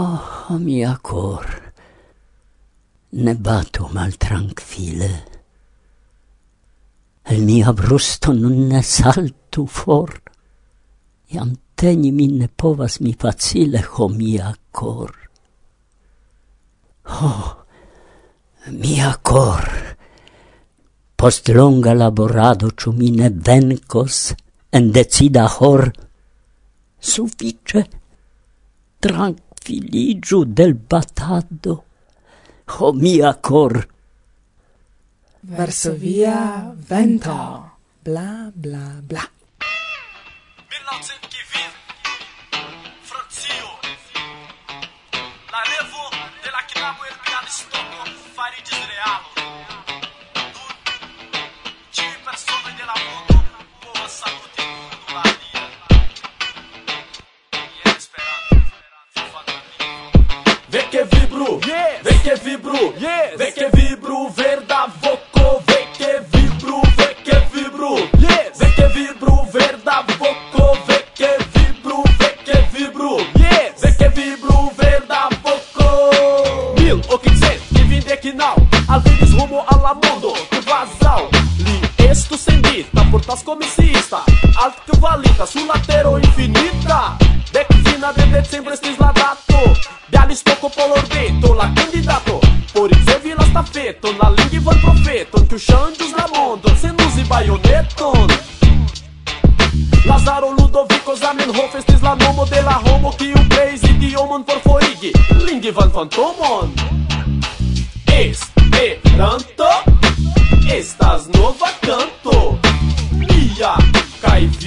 Oh, mia cor, ne bato mal tranquille. El mia brusto nun ne saltu for, iam teni min ne povas mi facile, ho mia cor. Oh, mia cor, post longa laborado, ciu mi ne vencos, en decida hor, suffice, tranquille, filigiu del batado, o oh mia cor. Varsovia vento, bla bla bla. 1920, frazione. Yeah.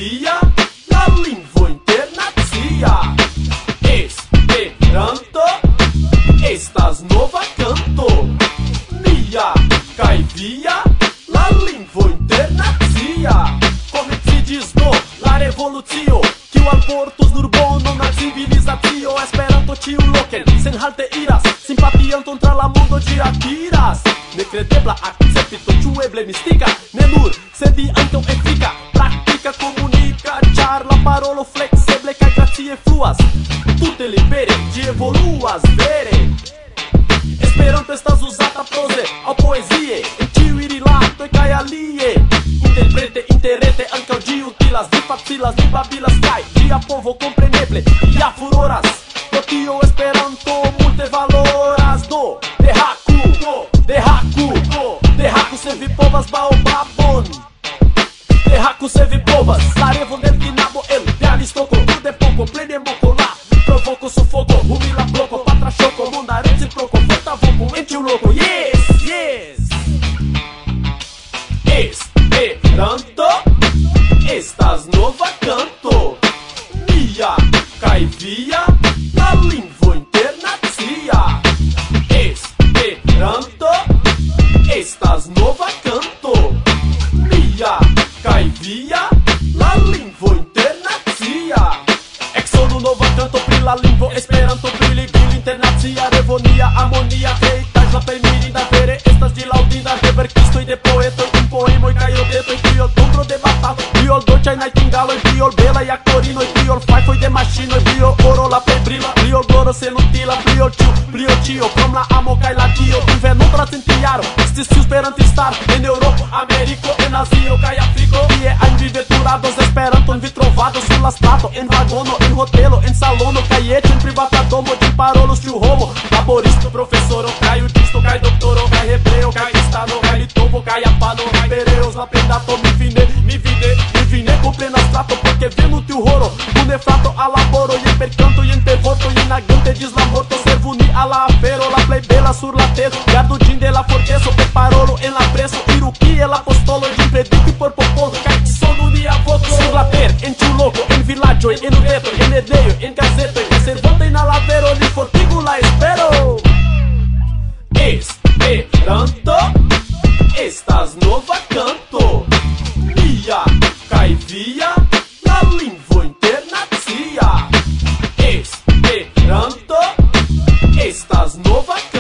Yeah. Palmas, baobá, boni Terracos, serve bobas, larevo, centjaro estis tiu esperantistar en Eŭropo Ameriko en Azio kaj Afriko tie ajn vi veturados Esperanton vi trovados sur la strato en vagono en hotelo en salono kaj eĉ en privata domo ĝi parolos tiu homo laboristo profesoro kaj juĝisto kaj doktoro kaj hebreo kaj kristano kaj litovo kaj japano kaj pereos la pendato mi fine mi vide mi fine komprenas strato porque venu tiu horo kune frato al laboro jen per kanto jen per vorto jen agante ĝis la morto servu ni al la afero la plej bela sur la tezo gardu ĝin de la forteza preparolo en la presa Iruki el apostolo y predico por popolo Cartizono ni avoto Sin laper, en chuloco, en villaggio, en ureto, en edeio, en gazeto En servota y na lavero, ni fortigo la espero. Esperanto Estás nova canto. Mia, caivia La lingua internazia Esperanto Estás nova canto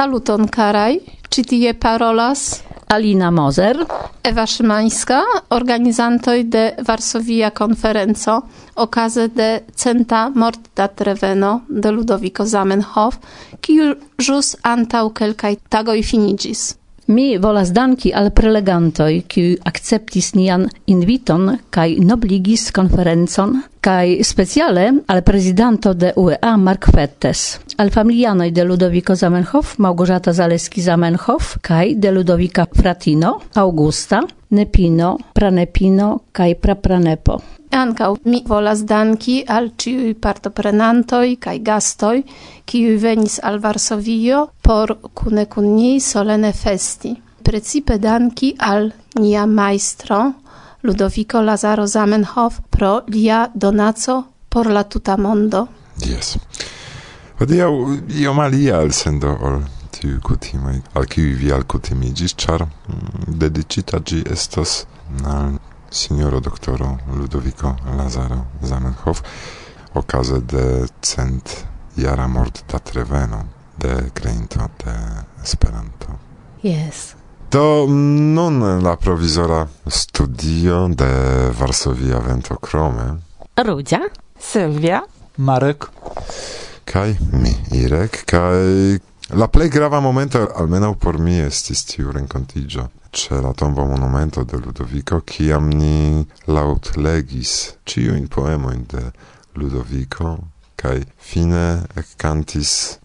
Saluton karaj, ĉi tie parolas Alina Moser, Ewa Szymańska, organizantoj de Varsovia Konferenco, okaze de centa mort dat reveno de Ludovico Zamenhof, kiu jus antau kelkaj tagoj finigis. Mi volas danki al prelegantoj, kiu akceptis nian inviton kaj nobligis konferencon, kaj speciale al prezidanto de UEA Mark Fettes, al familianoj de Ludovico Zamenhof, Małgorzata Zaleski-Zamenhof kaj de Ludovika fratino, Augusta, nepino, pranepino kaj prapranepo. Ankaŭ mi volas danki al ĉiuj partoprenantoj kaj gastoj, kiuj venis al Varsovio por kune kun ni solene festi. Precipe danki al nia majstro Ludovico Lazaro Zamenhof pro lia donaco por la tuta mondo. Yes. Hodiaŭ iom alia elsendo ol tiu kutimoj al kiuj vi alkutimiĝis, ĉar mm, dediĉita ĝi estas al sinjoro doktoro Ludoviko Lazaro Zamenhof okaze de cent jara mortdatreveno de kreinto de Esperanto. Yes. Do nun la provizora studio de Varsovia vento krome. Rudzia, Sylwia, Marek kaj mi Irek kaj La plej grava momento, almeno por mi, estis tiu renkontiĝo C'è la tomba monumento de Ludovico, kiam ni laŭtlegis ĉiujn poemojn de Ludovico kai fine cantis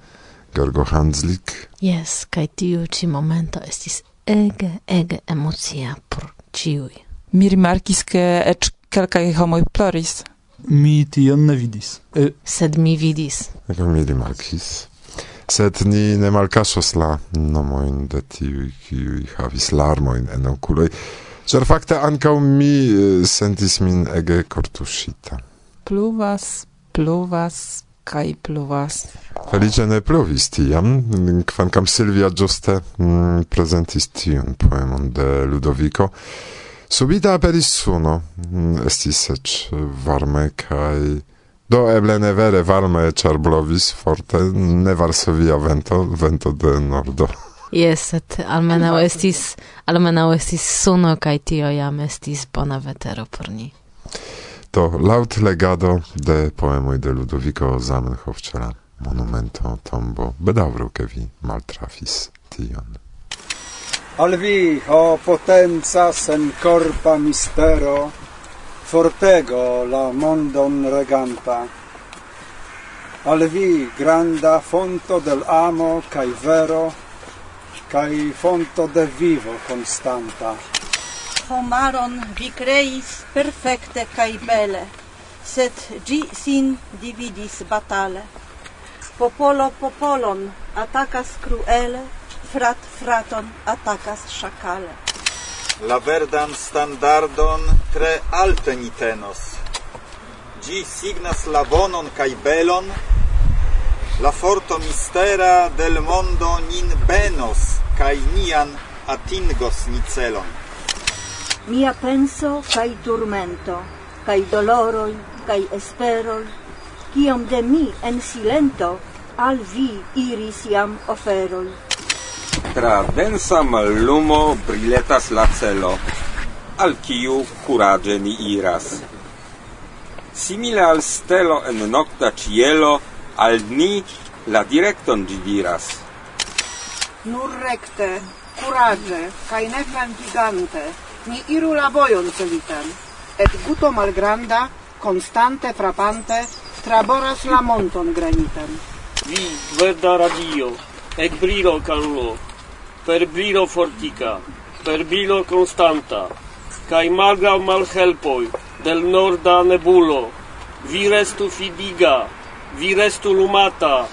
Georgo Hanslik. Yes, kai tiu ci momento estis ege, ege emocia por ciui. Mi rimarkis, ke ec kelkaj homoj ploris. Mi tion ne vidis. E... Sed mi vidis. Kaj mi rimarkis? sed ni ne malcasos la nomoin de tiui kiuj havis larmoin en oculoi, cer fakte ancau mi sentis min ege kortuŝita pluvas pluvas kai pluvas. Felice ne pluvis tiam, kvankam Silvia giuste mm, presentis tiun poemon de Ludovico. Subita aperis suno, mm, estis ec varme kai... Do eble ne vere varme ĉar blovis forte ne varsovia vento, vento de nordo. Jes, sed almenaŭ estis almenaŭ estis suno kaj tio jam estis bona vetero por ni. To laut legado de poemoj de Ludovico Zamenhof ĉe la monumento tombo bedaŭru ke vi maltrafis tion. Al vi, o potenza sen corpa mistero, fortego la mondon reganta. Al vi granda fonto del amo cae vero, cae fonto de vivo constanta. Homaron vi creis perfecte cae bele, sed gi sin dividis batale. Popolo popolon atacas cruele, frat fraton atacas chacale la verdan standardon tre alte ni tenos. Gi signas la bonon kaj belon, la forto mistera del mondo nin benos kai nian atingos ni celon. Mia penso cae turmento, cae doloroi, cae esperoi, kiom de mi en silento al vi iris jam oferoi. Tra densa mallumo briletas la celo, al kiu curage ni iras. Simile al stelo en nocta cielo, al ni la directon gi diras. Nur recte, curage, cae ne gigante, ni iru la vojon celitan, et guto malgranda, constante frappante, traboras la monton granitem. Vi, verda radio, Ec brilo carulo, per brilo fortica, per brilo constanta, cae malgrau malhelpoi del norda nebulo, vi restu fidiga, vi restu lumata.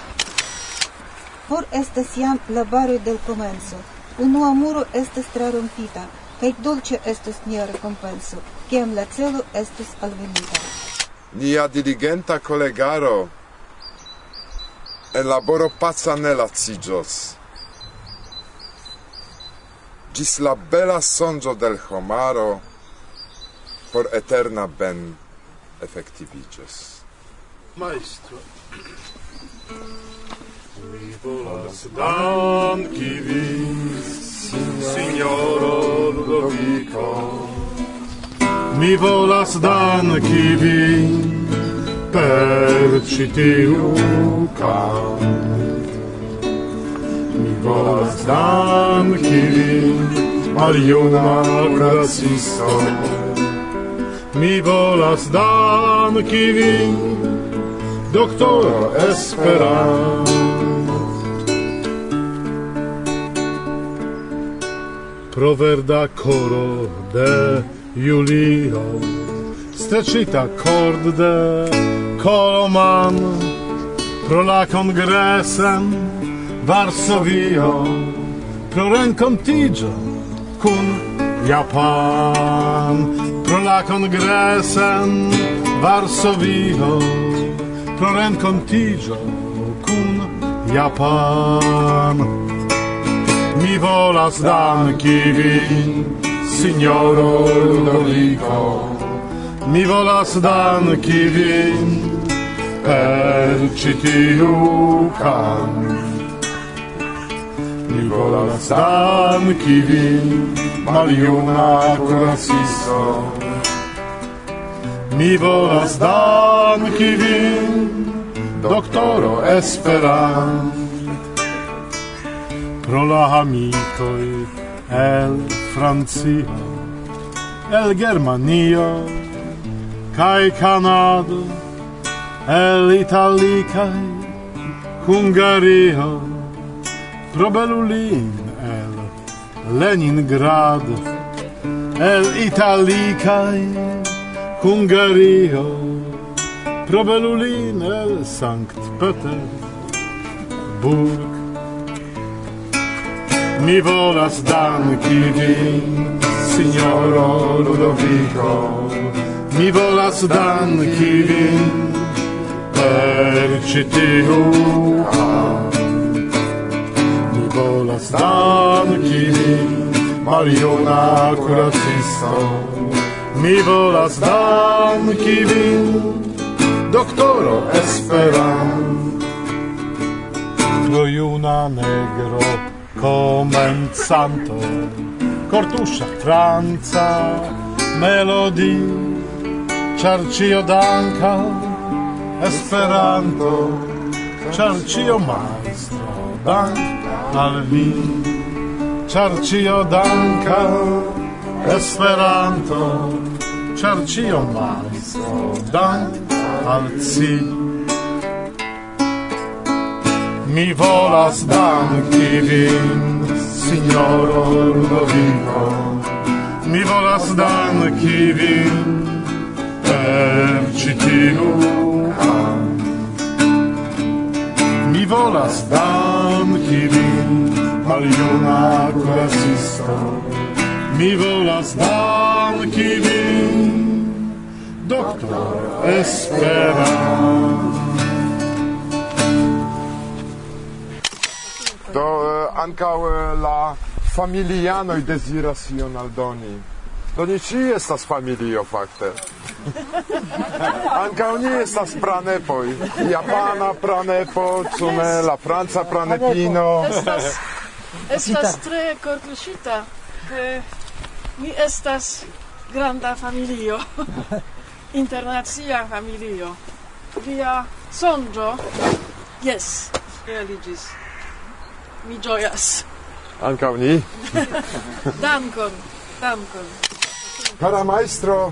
Por estes jam laboroi del comenzo, unua muro estes trarompita, cae dolce estes nia recompenso, ciam la celo estus alvenita. Nia diligenta collegaro, en laboro paca ne lacigios. Gis la bela sonjo del homaro por eterna ben efektiviĝos. Maestro, mi volas danki vin, signoro Ludovico, mi volas danki vin, per citiu Mi volas danki vin al juna Mi volas danki vin doktoro Esperanto. Proverda coro de Julio Strecita corde Koloman pro la kongresen Varsovio pro renkontigio kun Japan pro la kongresen Varsovio pro renkontigio kun Japan mi volas danki vin, signoro Ludovico. Mi volas danki vin, per citiu can. Mi volas danki vin, maljuna kurasisto Mi volas danki vin, doktoro Esperan Pro la amikoj el Francio, el Germanio, kai canado el italicae Hungario pro Belulin el Leningrad el italicae Hungario pro Belulin el Sankt Peterburg mi volas danki vin signoro Ludovico. Mi volas danki vin per ĉi Mi volas danki vin, maljuna curatisto Mi volas danki vin, doktoro Esperan Pro juna negro comenzanto Cortuscia franza melodi charcio danca Esperanto, ĉar ĉio majstro dank al vi, ĉar ĉio danka Esperanto, ĉar ĉio dank al ci. Mi volas danki vin, signoro Ludovico, mi volas danki vin, per citiu Mi volas danki vin, maljuna klasisto. Mi volas danki vin, doktor Esperanto. Do uh, ankaŭ uh, la familianoj deziras ion aldoni. Do ni ci estas familio fakte. Ankaŭ ni estas pranepoj. Japana pranepo, cune la franca pranepino. Estas, estas tre kortuŝita, ke ni estas granda familio, internacia familio. Via sonĝo, Yes, realiĝis. Mi gioias. Ankaŭ ni. Dankon, dankon. Cara maestro,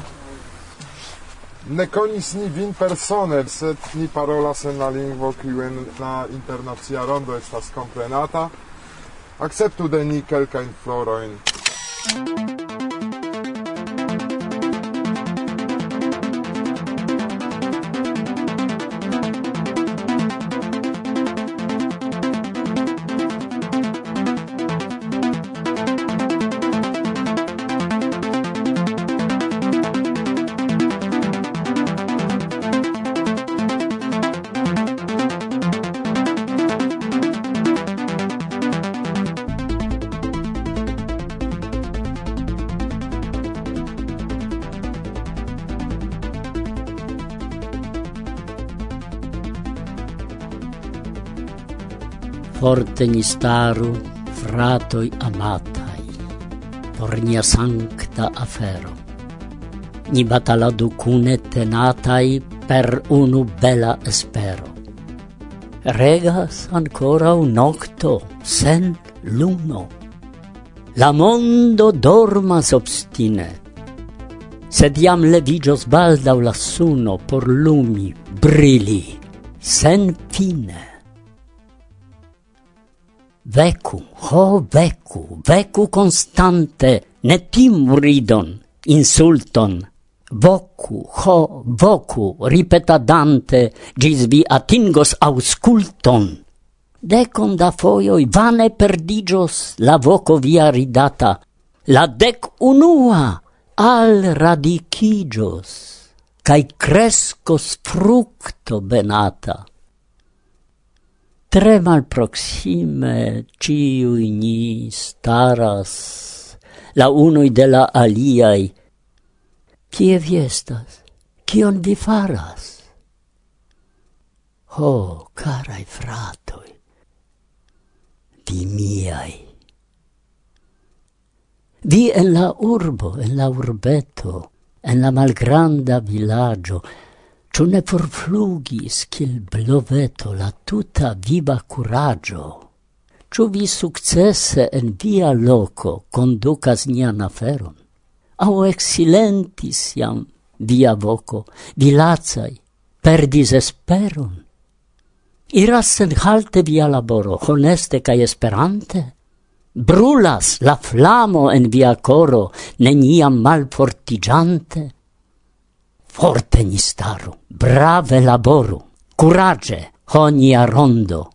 ne conis ni vin persone, sed ni parolas en la lingvo kiuen la internacia rondo estas comprenata. Acceptu de ni kelkajn florojn. forte ni staru, fratoi amatai, por nia sancta afero. Ni bataladu cune tenatai per unu bela espero. Regas ancora un nocto, sen luno. La mondo dormas obstine, sed iam levigios baldau la suno por lumi, brili, sen fine. Vecu, ho vecu, vecu constante, ne timu ridon, insulton. Vocu, ho, vocu, ripetadante, gis vi atingos ausculton. Decon da foioi vane perdigios la voco via ridata, la dec unua al radicigios, cae crescos fructo benata tre malproxime ciui ni staras la unui de la aliai. Kie vi estas? Kion vi faras? Ho, oh, carai fratoi, vi miai. Vi en la urbo, en la urbeto, en la malgranda villaggio, Ciò ne forflugis cil bloveto la tuta viva curaggio. Ciò vi successe en via loco conducas nian aferon? Au eksilentis iam via voco, vi lazai, perdis esperon? Iras senhalte via laboro, honeste cae esperante? Brulas la flamo en via coro, neniam malfortigiante? forte ni staru, brave laboru, curage honia rondo,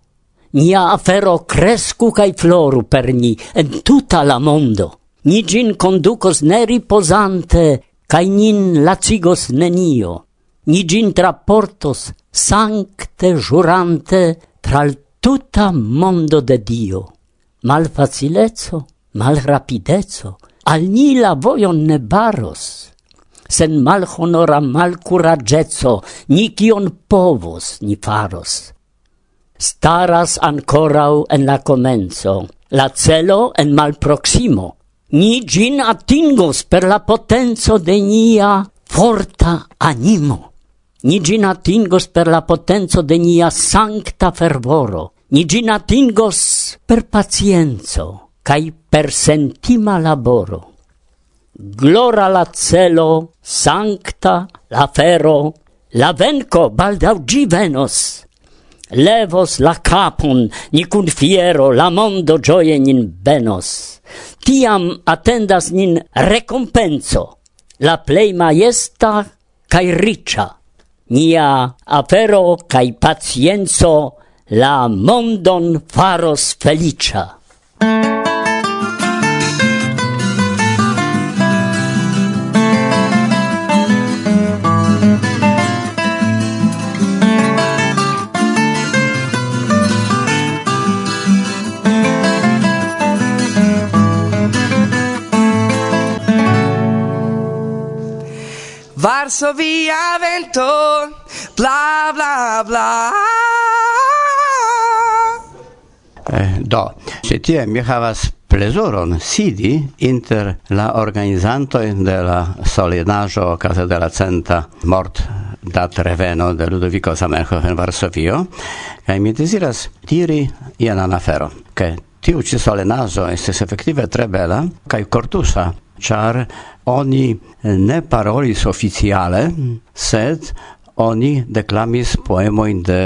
nia afero crescu cae floru per ni en tuta la mondo. Ni gin conducos ne riposante, cae nin lacigos nenio. Ni gin traportos sancte jurante tral tuta mondo de Dio. Mal facilezzo, mal rapidezzo, al ni la voion ne baros sen mal honora mal curagezzo, ni cion povos ni faros. Staras ancorau en la comenzo, la celo en mal proximo, ni gin atingos per la potenzo de nia forta animo. Ni gin atingos per la potenzo de nia sancta fervoro. Ni gin atingos per pacienzo, cae per sentima laboro glora la celo, sancta la fero, la venco baldau gi venos. Levos la capon, ni cun fiero, la mondo gioie nin benos. Tiam attendas nin recompenso, la plei maiesta cae riccia. Nia afero cae pacienzo la mondon faros felicia. Varsovia vento, bla bla bla. Eh, do, se tie mi havas plezuron sidi inter la organizanto de la solenajo casa de la centa mort dat reveno de Ludovico Zamenhof en Varsovio, kaj mi deziras diri ian anafero ke tiu ĉi solenaĵo estis efektive tre bela kaj kortusa, char oni ne parolis oficiale, sed oni declamis poemoin de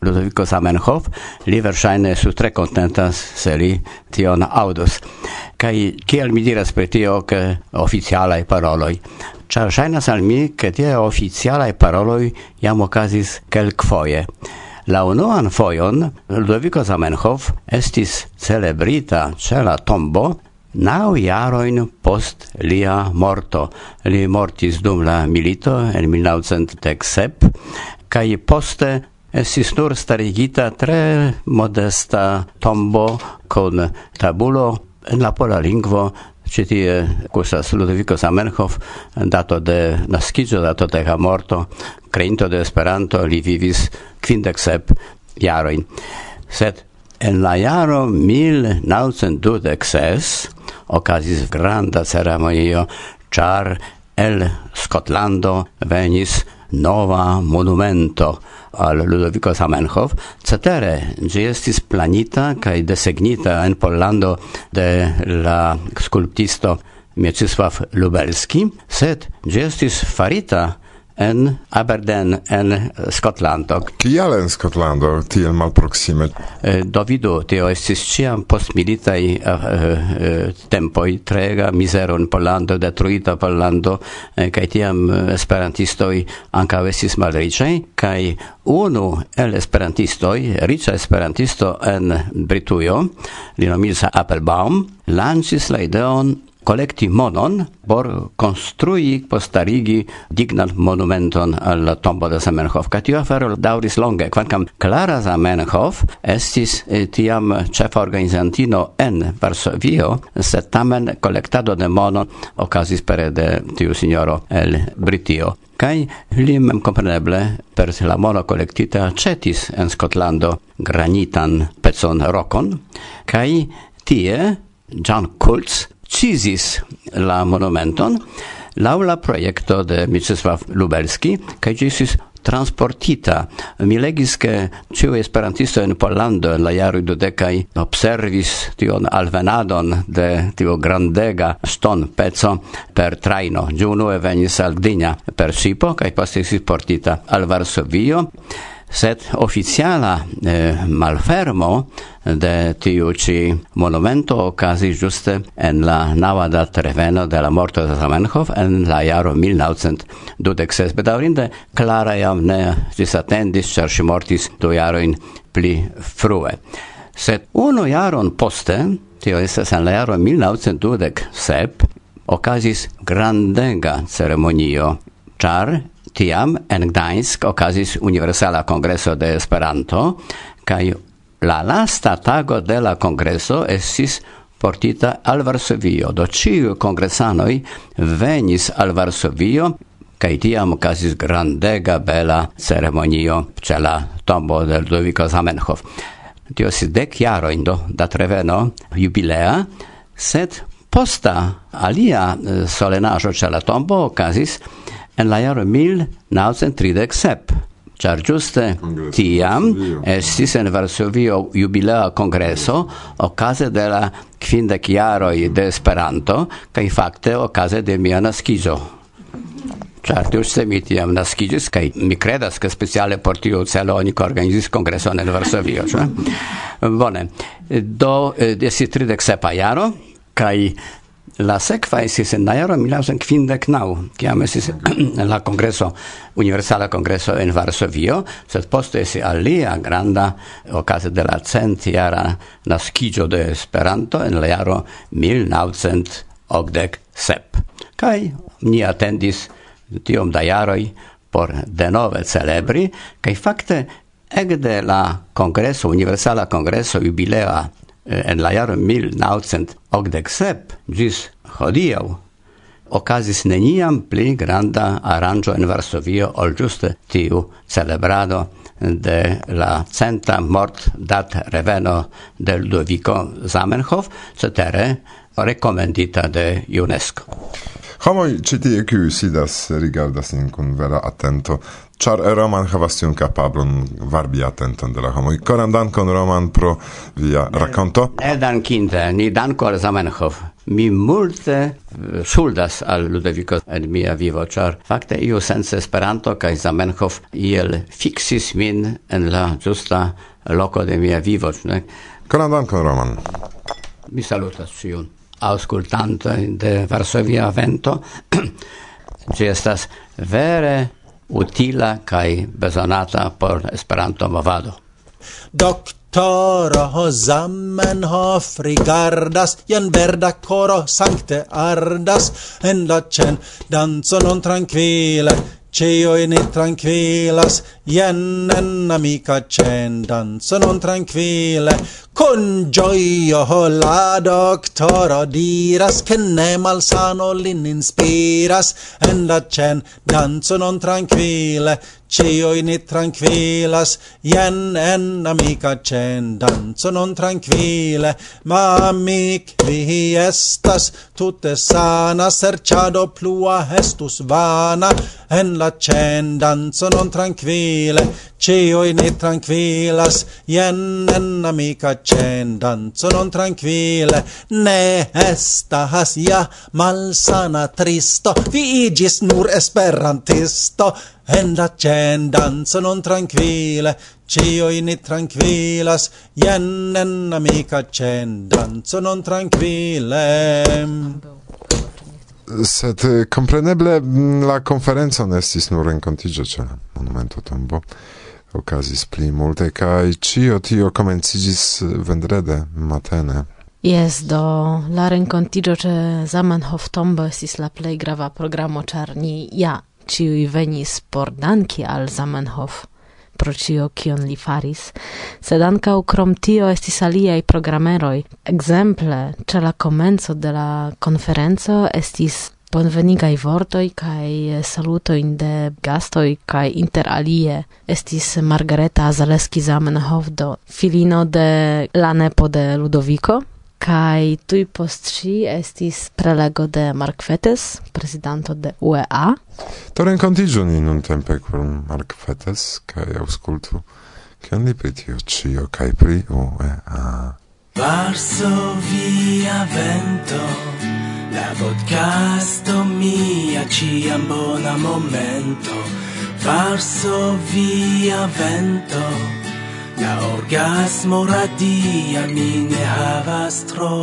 Ludovico Zamenhof, li versaine su tre contentas se li tion audus. Kai kiel mi diras pri tio, ke oficialaj paroloi. Ĉar shainas al mi, ke tie oficialaj paroloi jam okazis kelkfoje. La unuan foion Ludovico Zamenhof estis celebrita cela la tombo Nau jaroin post lia morto. Li mortis dum la milito en 1907, kai poste Estis nur starigita tre modesta tombo con tabulo en la pola lingvo ci tie kusas Ludovico Zamenhof, dato de nascigio, dato de ha morto creinto de Esperanto li vivis quindexep sep sed en la jaro 1926 okazis granda ceremonio, char el Scotlando venis nova monumento al Ludovico Zamenhof, cetere gi estis planita cae desegnita en Pollando de la sculptisto Mieczysław Lubelski, sed gi estis farita en Aberdeen en eh, Skotlando. Kial en Skotlando tiel malproksime? Eh, do vidu, tio estis ciam postmilitaj eh, eh, tempoi trega mizeron Pollando, detruita Pollando, eh, kaj tiam eh, esperantistoj ankaŭ estis malriĉaj, kaj unu el esperantistoj, rica esperantisto en Britujo, li nomiĝas Applebaum, lancis la ideon collecti monon por construi postarigi dignan monumenton al tombo de Zamenhof. Ca tio afero dauris longe, quancam Clara Zamenhof estis eh, tiam cefa organizantino en Varsovio, sed tamen collectado de monon ocasis pere de tiu signoro el Britio kai li mem compreneble per la mono collectita cetis en Scotlando granitan pezon rokon kai tie John Kultz cizis la monumenton laŭ la projekto de Mieczysław Lubelski kaj ĝi transportita. Mi legis che ciu esperantisto in Pollando en la jaroj dudekaj observis tion alvenadon de tio grandega ston pezzo per trajno. Ĝi unue venis al Gdynia per Sipo, kaj poste si portita al Varsovio sed oficiala eh, malfermo de tiu ci monumento okazis juste en la nava treveno de la morto de Zamenhof en la jaro 1926. Bedaurinde, Clara jam ne disatendis, cer si mortis du jaroin pli frue. Sed uno jaron poste, tio estes en la jaro 1927, okazis grandega ceremonio, char Tiam en Gdańsk okazis Universala Kongreso de Esperanto kaj la lasta tago de la kongreso estis portita al Varsovio, do ĉiuj kongresanoj venis al Varsovio kaj tiam okazis grandega bela ceremonio ĉe la tombo de Ludovico Zamenhof. Tio estis dek jarojn do da treveno jubilea, sed posta alia eh, solenaĵo ĉe la tombo okazis en la jaro 1937, char giuste tiam estis en Varsovio jubilea congreso ocase de la quindec jaroi de Esperanto kai fakte ocase de mia nascizo. Char giuste mi tiam naskiĝis kaj mi credas che speciale por tiu celo oni organizis congreso en Varsovio. Bone, do eh, estis tridek sepa jaro kai La sekva esis en la jaro 1959, kiam estis la kongreso, universala kongreso en Varsovio, sed poste esis alia granda okaze de la centiara naskiĝo de Esperanto en la jaro 1987. Kai ni atendis tiom da jaroj por denove celebri, kai fakte ekde la kongreso, universala kongreso jubilea Eh, en la jaro 1987 gis hodiau okazis neniam pli granda aranjo en Varsovio ol giuste tiu celebrado de la centa mort dat reveno de Ludovico Zamenhof, cetere rekomendita de UNESCO. Homoi, ci tie kiu sidas rigardas in kun vera atento Char Roman havas tiun kapablon varbi atenton de la homoj. Koran dankon Roman pro via ne, rakonto. Ne dankinte, ni danko al Zamenhof. Mi multe eh, ŝuldas al Ludoviko en mia vivo, ĉar fakte iu sense Esperanto kaj Zamenhof iel fixis min en la ĝusta loko de mia vivo. Ne? Koran dankon Roman. Mi salutas ĉiun aŭskultantojn de Varsovia Vento. Ĝi estas vere utila kaj bezonata por Esperanto movado. Doktoro Zamenhof rigardas, jen verda coro sancte ardas, en la cen danzo non tranquile. Cioi in tranquillas, Ienen amica cendan, se non tranquille, con gioio la doctoro diras, che ne malsano lin inspiras, en la cen danzo non tranquille, cioi ni tranquillas, ien en amica cendan, se non tranquille, ma amic vi estas, tutte sana, serciado plua estus vana, en la cendan, se non tranquille, cio in ne tranquillas jen en amica cen danzo non tranquille. Ne estas ja malsana tristo vi igis nur esperantisto. En la cen danzo non tranquille cioi ne tranquillas jen en amica cen danzo non tranquille sed eh, compreneble mm, la conferenza nestis nur rencontigio ce la monumento tombo. Okazis pli multe kaj cio tio comencigis eh, vendrede matene. Yes, do la rencontigio ce Zamenhof tombo estis la plei grava programo char ni ja ciui venis por danki al Zamenhof pro cio kion li faris, sed ankaŭ crom tio estis aliaj programeroi. Exemple, ce la comenzo de la conferenzo estis bonvenigai vortoi kaj salutoj de gastoj inter interalie estis Margareta Zaleski Zamenhof do filino de Lanepo de Ludoviko, kai tui post si estis prelego de Markvetes, presidente de UEA. To rencontigio ni nun tempe con Mark Fetes, kai auscultu, kian li pri tio cio, kai pri UEA. Varsovia vento, la podcasto mia ciam bona momento, Varsovia vento, La orgasmo radia mi ne havas tro.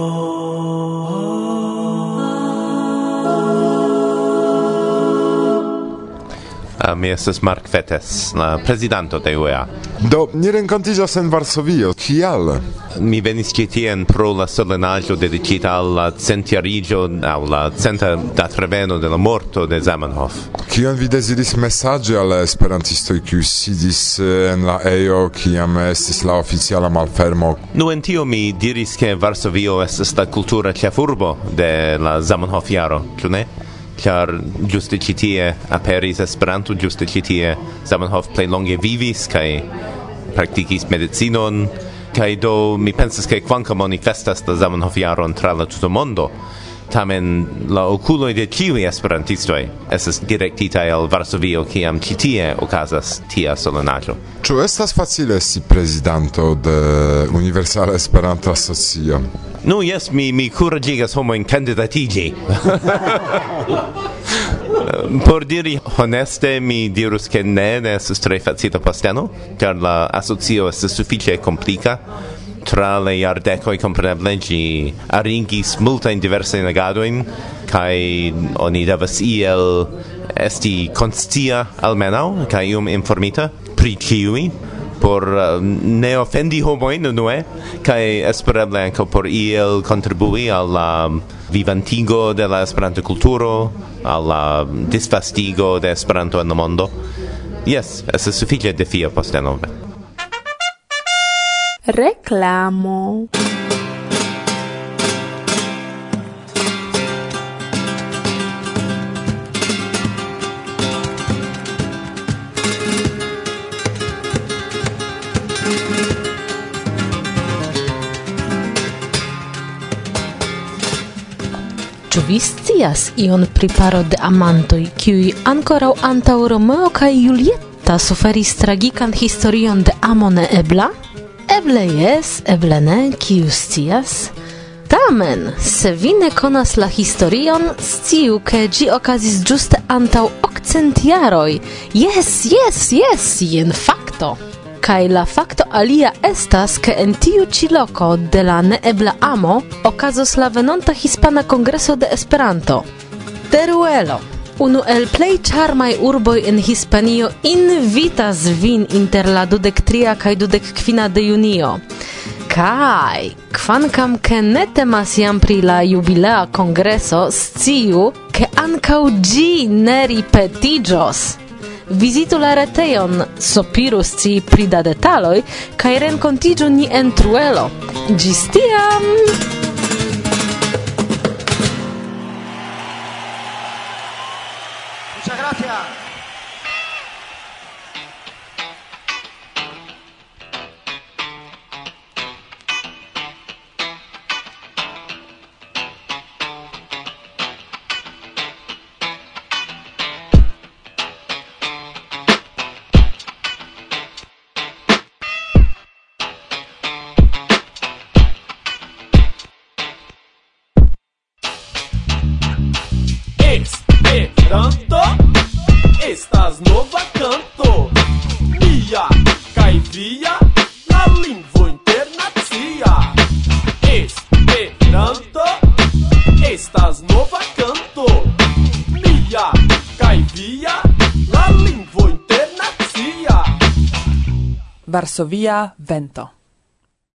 Uh, mi estas Mark Fetes, la prezidanto de UEA. Do, ni renkontiĝas en Varsovio. Kial? Mi venis ĉi tien pro la solenaĵo dediĉita al la centjariĝo aŭ la centa datreveno de la morto de Zamenhof. Kion vi deziris mesaĝi al esperantistoj kiuj sidis eh, en la ejo kiam estis la oficiala malfermo? Nu en tio mi diris ke Varsovio estas la kultura ĉefurbo de la Zamenhof jaro, ĉu ne? char giuste citie aperis Esperanto giuste citie Zamenhof plei longe vivis kai praktikis medicinon kai do mi pensas ke kvankam oni festas la Zamenhof jaron tra la tuta mondo tamen la oculoi de ciui esperantistoi esas directitae al Varsovio ciam citie ocasas tia solenaggio. Ču estas facile si presidanto de Universal Esperanto Asocio? Nu, yes, mi, mi curagigas homoin candidatigi. Por diri honeste, mi dirus che ne, ne estes tre facita posteno, car la asocio estes suffice complica, tra le iardecoi compreneble gi aringis multajn diversajn legadojn kaj oni devas iel esti constia almenau kai ium informita pri ciui por uh, ne offendi homoin unue kaj espereble anco por iel contribui al la vivantigo de la Esperanto-kulturo, al la disvastigo de Esperanto en la mondo. Yes, es sufiĉe defia postenove reclamo Ĉu vi scias ion pri paro de amantoj, kiuj ankoraŭ antaŭ Romeo kaj Julieta suferis tragikan historion de amo neebla? Eble jes, eble ne, kiu scias? Tamen, se vi ne konas la historion, sciu, ke ĝi okazis ĝuste antaŭ okcent jaroj. Jes, jes, jes, jen fakto! Kaj la fakto alia estas, ke en tiu ĉi loko de la neebla amo okazos la venonta Hispana Kongreso de Esperanto. Teruelo! Unu el plej charmaj urboj en Hispanio invitas vin inter la dudek tria kaj dudek kvina de junio. Kaj, kvankam ke ne temas jam pri la jubilea kongreso, sciu, ke ankaŭ ĝi ne ripetiĝos. Vizitu la retejon, sopirus ci pri da detaloj, kaj renkontiĝu ni en truelo. Ĝis tiam! varsovia vento.